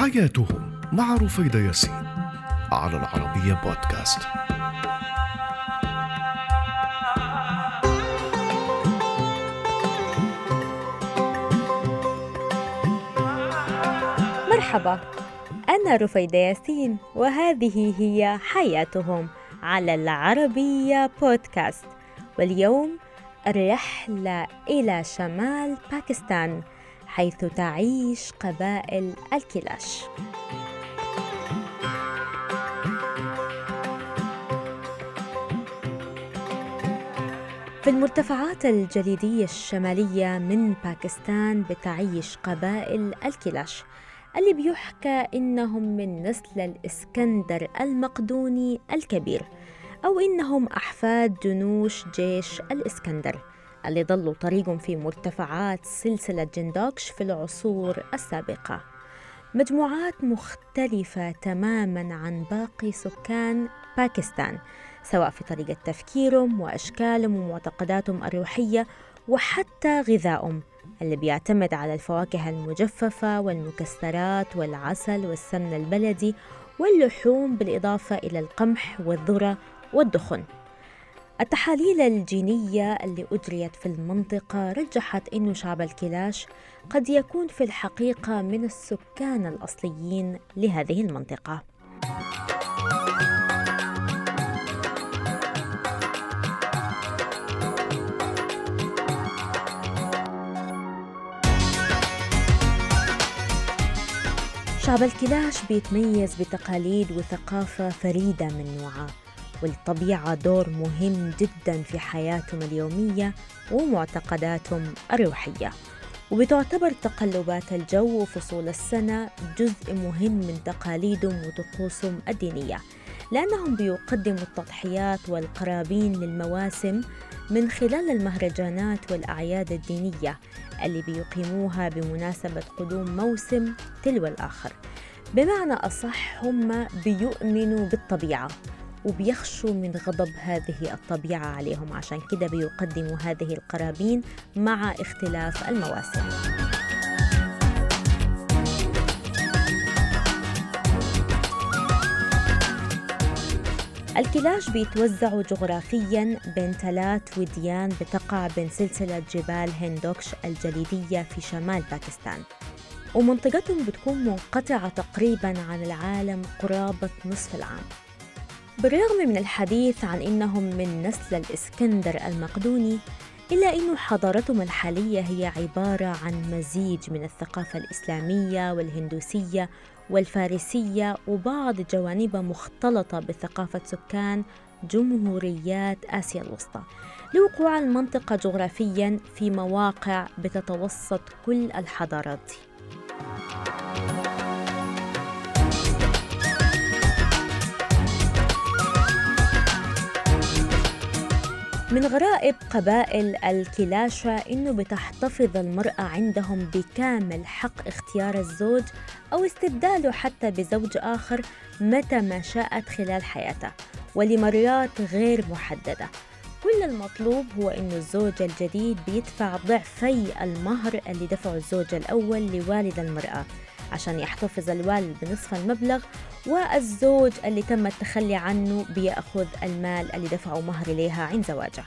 حياتهم مع رفيدة ياسين على العربية بودكاست. مرحبا أنا رفيدة ياسين وهذه هي حياتهم على العربية بودكاست. واليوم الرحلة إلى شمال باكستان. حيث تعيش قبائل الكلاش. في المرتفعات الجليدية الشمالية من باكستان بتعيش قبائل الكلاش اللي بيحكى إنهم من نسل الإسكندر المقدوني الكبير أو إنهم أحفاد جنوش جيش الإسكندر. اللي ضلوا طريقهم في مرتفعات سلسلة جندوكش في العصور السابقة. مجموعات مختلفة تماما عن باقي سكان باكستان سواء في طريقة تفكيرهم وأشكالهم ومعتقداتهم الروحية وحتى غذائهم اللي بيعتمد على الفواكه المجففة والمكسرات والعسل والسمن البلدي واللحوم بالإضافة إلى القمح والذرة والدخن. التحاليل الجينية اللي أجريت في المنطقة رجحت أن شعب الكلاش قد يكون في الحقيقة من السكان الأصليين لهذه المنطقة. شعب الكلاش بيتميز بتقاليد وثقافة فريدة من نوعها. وللطبيعة دور مهم جدا في حياتهم اليومية ومعتقداتهم الروحية. وبتعتبر تقلبات الجو وفصول السنة جزء مهم من تقاليدهم وطقوسهم الدينية لأنهم بيقدموا التضحيات والقرابين للمواسم من خلال المهرجانات والأعياد الدينية اللي بيقيموها بمناسبة قدوم موسم تلو الآخر. بمعنى أصح هم بيؤمنوا بالطبيعة وبيخشوا من غضب هذه الطبيعة عليهم. عشان كده بيقدموا هذه القرابين مع اختلاف المواسم. الكلاش بيتوزعوا جغرافيا بين ثلاث وديان بتقع بين سلسلة جبال هندوكش الجليدية في شمال باكستان. ومنطقتهم بتكون منقطعة تقريبا عن العالم قرابة نصف العام. بالرغم من الحديث عن إنهم من نسل الإسكندر المقدوني إلا أن حضارتهم الحالية هي عبارة عن مزيج من الثقافة الإسلامية والهندوسية والفارسية وبعض جوانبها مختلطة بثقافة سكان جمهوريات آسيا الوسطى. لوقوع المنطقة جغرافيا في مواقع بتتوسط كل الحضارات. دي من غرائب قبائل الكلاشة إنه بتحتفظ المرأة عندهم بكامل حق اختيار الزوج أو استبداله حتى بزوج آخر متى ما شاءت خلال حياتها ولمرات غير محددة. كل المطلوب هو إنه الزوج الجديد بيدفع ضعفي المهر اللي دفعه الزوج الأول لوالد المرأة. عشان يحتفظ الوالد بنصف المبلغ والزوج اللي تم التخلي عنه بيأخذ المال اللي دفعه مهر ليها عند زواجه.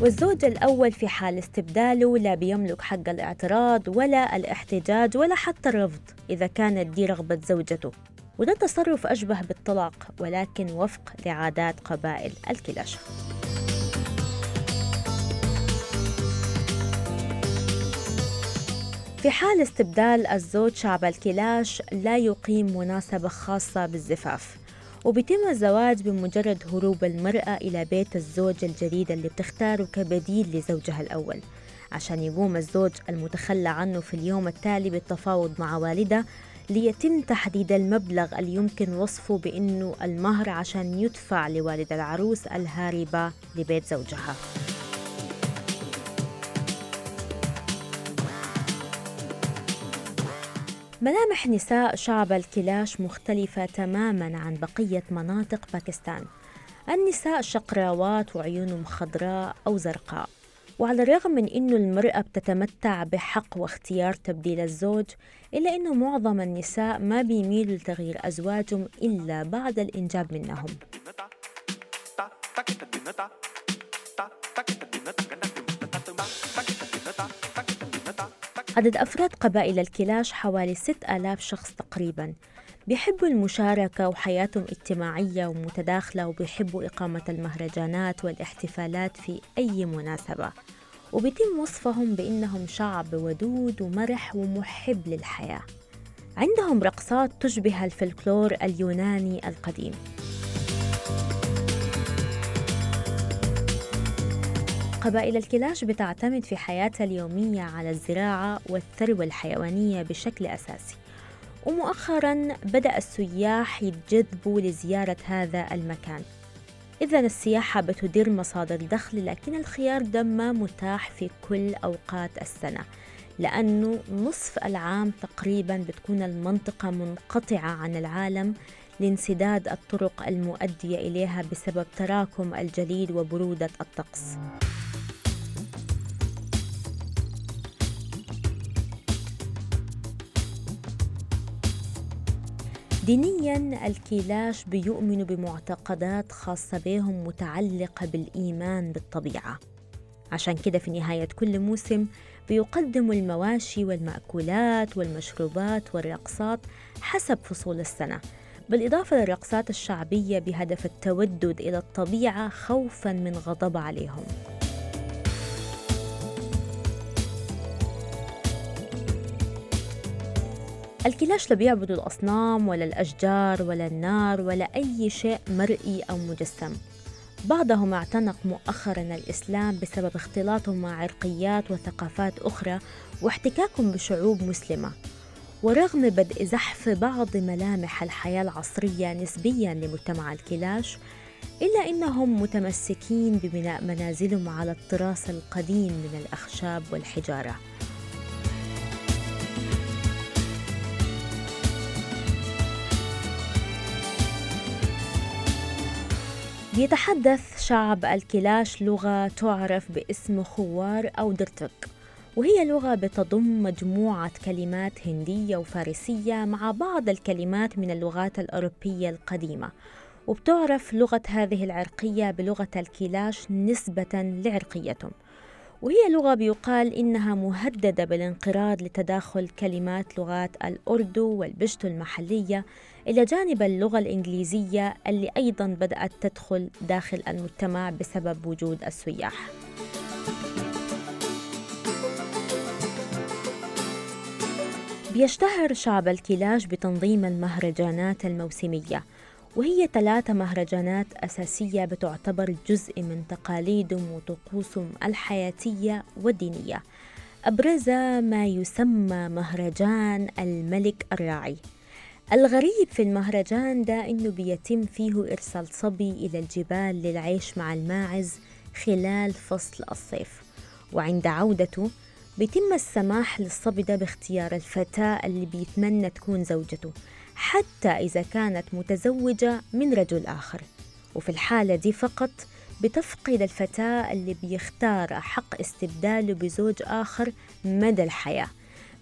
والزوج الأول في حال استبداله لا بيملك حق الاعتراض ولا الاحتجاج ولا حتى الرفض إذا كانت دي رغبة زوجته. وده تصرف أشبه بالطلاق ولكن وفق لعادات قبائل الكلاشة. في حال استبدال الزوج شعب الكلاش لا يقيم مناسبة خاصة بالزفاف وبيتم الزواج بمجرد هروب المرأة إلى بيت الزوج الجديد اللي بتختاره كبديل لزوجها الأول. عشان يقوم الزوج المتخلى عنه في اليوم التالي بالتفاوض مع والده ليتم تحديد المبلغ اللي يمكن وصفه بأنه المهر عشان يدفع لوالد العروس الهاربة لبيت زوجها. ملامح نساء شعب الكلاش مختلفة تماماً عن بقية مناطق باكستان. النساء شقراوات وعيونهم خضراء أو زرقاء. وعلى الرغم من أنه المرأة بتتمتع بحق واختيار تبديل الزوج إلا أنه معظم النساء ما بيميلوا لتغيير أزواجهم إلا بعد الإنجاب منهم. عدد أفراد قبائل الكلاش حوالي 6000 شخص تقريباً. بيحبوا المشاركة وحياتهم اجتماعية ومتداخلة وبيحبوا إقامة المهرجانات والاحتفالات في أي مناسبة. وبيتم وصفهم بأنهم شعب ودود ومرح ومحب للحياة. عندهم رقصات تشبه الفلكلور اليوناني القديم. قبائل الكلاش بتعتمد في حياتها اليومية على الزراعة والثروة الحيوانية بشكل أساسي. ومؤخرا بدأ السياح يتجذبوا لزيارة هذا المكان. إذا السياحة بتدير مصادر دخل لكن الخيار ده ما متاح في كل أوقات السنة لأنه نصف العام تقريبا بتكون المنطقة منقطعة عن العالم لانسداد الطرق المؤدية إليها بسبب تراكم الجليد وبرودة الطقس. دينيا الكيلاش بيؤمنوا بمعتقدات خاصة بهم متعلقة بالإيمان بالطبيعة. عشان كده في نهاية كل موسم بيقدموا المواشي والمأكولات والمشروبات والرقصات حسب فصول السنة بالإضافة للرقصات الشعبية بهدف التودد إلى الطبيعة خوفا من غضب عليهم. الكلاش لا بيعبدوا الأصنام ولا الأشجار ولا النار ولا أي شيء مرئي أو مجسم. بعضهم اعتنق مؤخرا الإسلام بسبب اختلاطهم مع عرقيات وثقافات أخرى واحتكاكهم بشعوب مسلمة. ورغم بدء زحف بعض ملامح الحياة العصرية نسبيا لمجتمع الكلاش إلا أنهم متمسكين ببناء منازلهم على التراث القديم من الأخشاب والحجارة. بيتحدث شعب الكلاش لغة تعرف باسم خوار أو درتك وهي لغة بتضم مجموعة كلمات هندية وفارسية مع بعض الكلمات من اللغات الأوروبية القديمة وبتعرف لغة هذه العرقية بلغة الكلاش نسبة لعرقيتهم وهي لغة بيقال إنها مهددة بالانقراض لتداخل كلمات لغات الأردو والبشتو المحلية إلى جانب اللغة الإنجليزية اللي أيضا بدأت تدخل داخل المجتمع بسبب وجود السياح. بيشتهر شعب الكلاش بتنظيم المهرجانات الموسمية وهي ثلاثة مهرجانات أساسية بتعتبر جزء من تقاليدهم وطقوسهم الحياتية والدينية أبرز ما يسمى مهرجان الملك الراعي الغريب في المهرجان ده إنه بيتم فيه إرسال صبي إلى الجبال للعيش مع الماعز خلال فصل الصيف. وعند عودته بيتم السماح للصبي ده باختيار الفتاة اللي بيتمنى تكون زوجته حتى إذا كانت متزوجة من رجل آخر. وفي الحالة دي فقط بتفقد الفتاة اللي بيختار حق استبداله بزوج آخر مدى الحياة.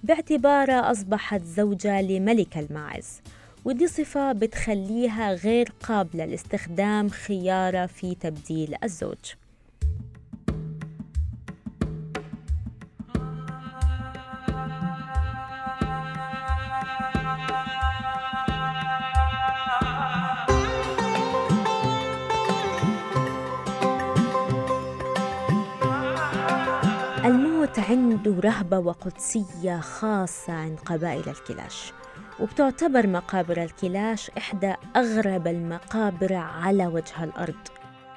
باعتبارها أصبحت زوجة لملك الماعز ودي صفة بتخليها غير قابلة لاستخدام خيارة في تبديل الزوج. عنده رهبة وقدسية خاصة عند قبائل الكلاش وبتعتبر مقابر الكلاش إحدى أغرب المقابر على وجه الأرض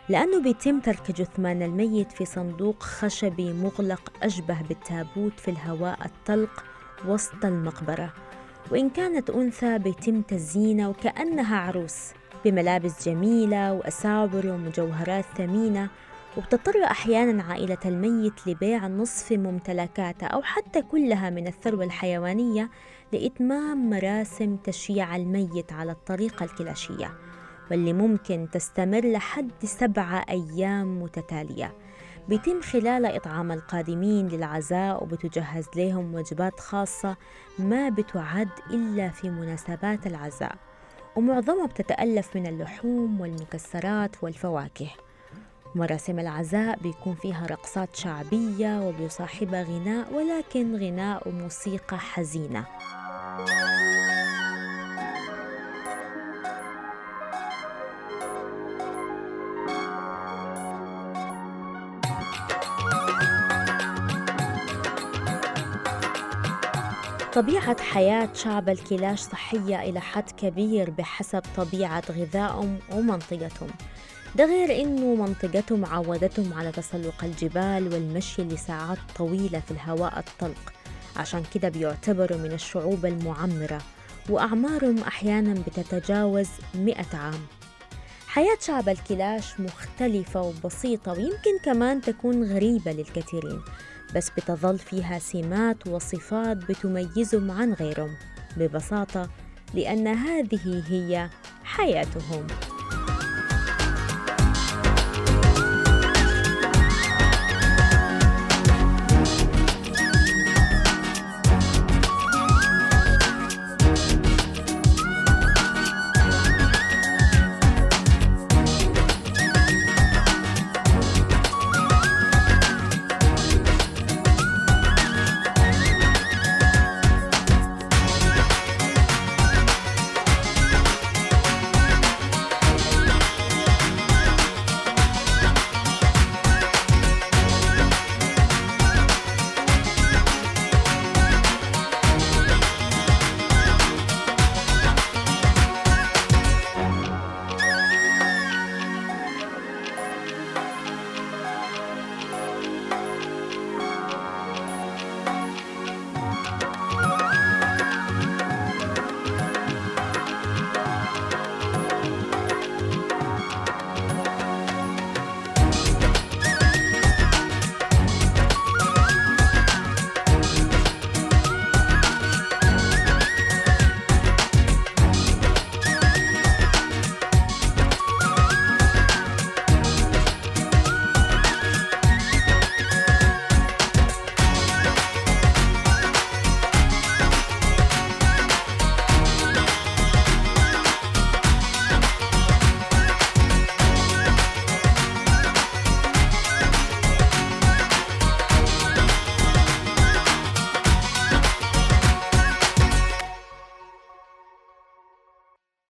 لأنه بيتم ترك جثمان الميت في صندوق خشبي مغلق أشبه بالتابوت في الهواء الطلق وسط المقبرة وإن كانت أنثى بيتم تزيينها وكأنها عروس بملابس جميلة وأساور ومجوهرات ثمينة وبتضطر أحيانا عائلة الميت لبيع نصف ممتلكاته أو حتى كلها من الثروة الحيوانية لإتمام مراسم تشييع الميت على الطريقة الكلاشية واللي ممكن تستمر لحد سبعة أيام متتالية. بيتم خلال إطعام القادمين للعزاء وبتجهز لهم وجبات خاصة ما بتعد إلا في مناسبات العزاء ومعظمها بتتألف من اللحوم والمكسرات والفواكه. مراسم العزاء بيكون فيها رقصات شعبية وبيصاحبها غناء ولكن غناء وموسيقى حزينة. طبيعة حياة شعب الكلاش صحية إلى حد كبير بحسب طبيعة غذائهم ومنطقتهم. ده غير إنه منطقتهم عودتهم على تسلق الجبال والمشي لساعات طويلة في الهواء الطلق. عشان كده بيعتبروا من الشعوب المعمرة وأعمارهم أحيانا بتتجاوز مئة عام. حياة شعب الكلاش مختلفة وبسيطة ويمكن كمان تكون غريبة للكثيرين بس بتظل فيها سمات وصفات بتميزهم عن غيرهم ببساطة لأن هذه هي حياتهم.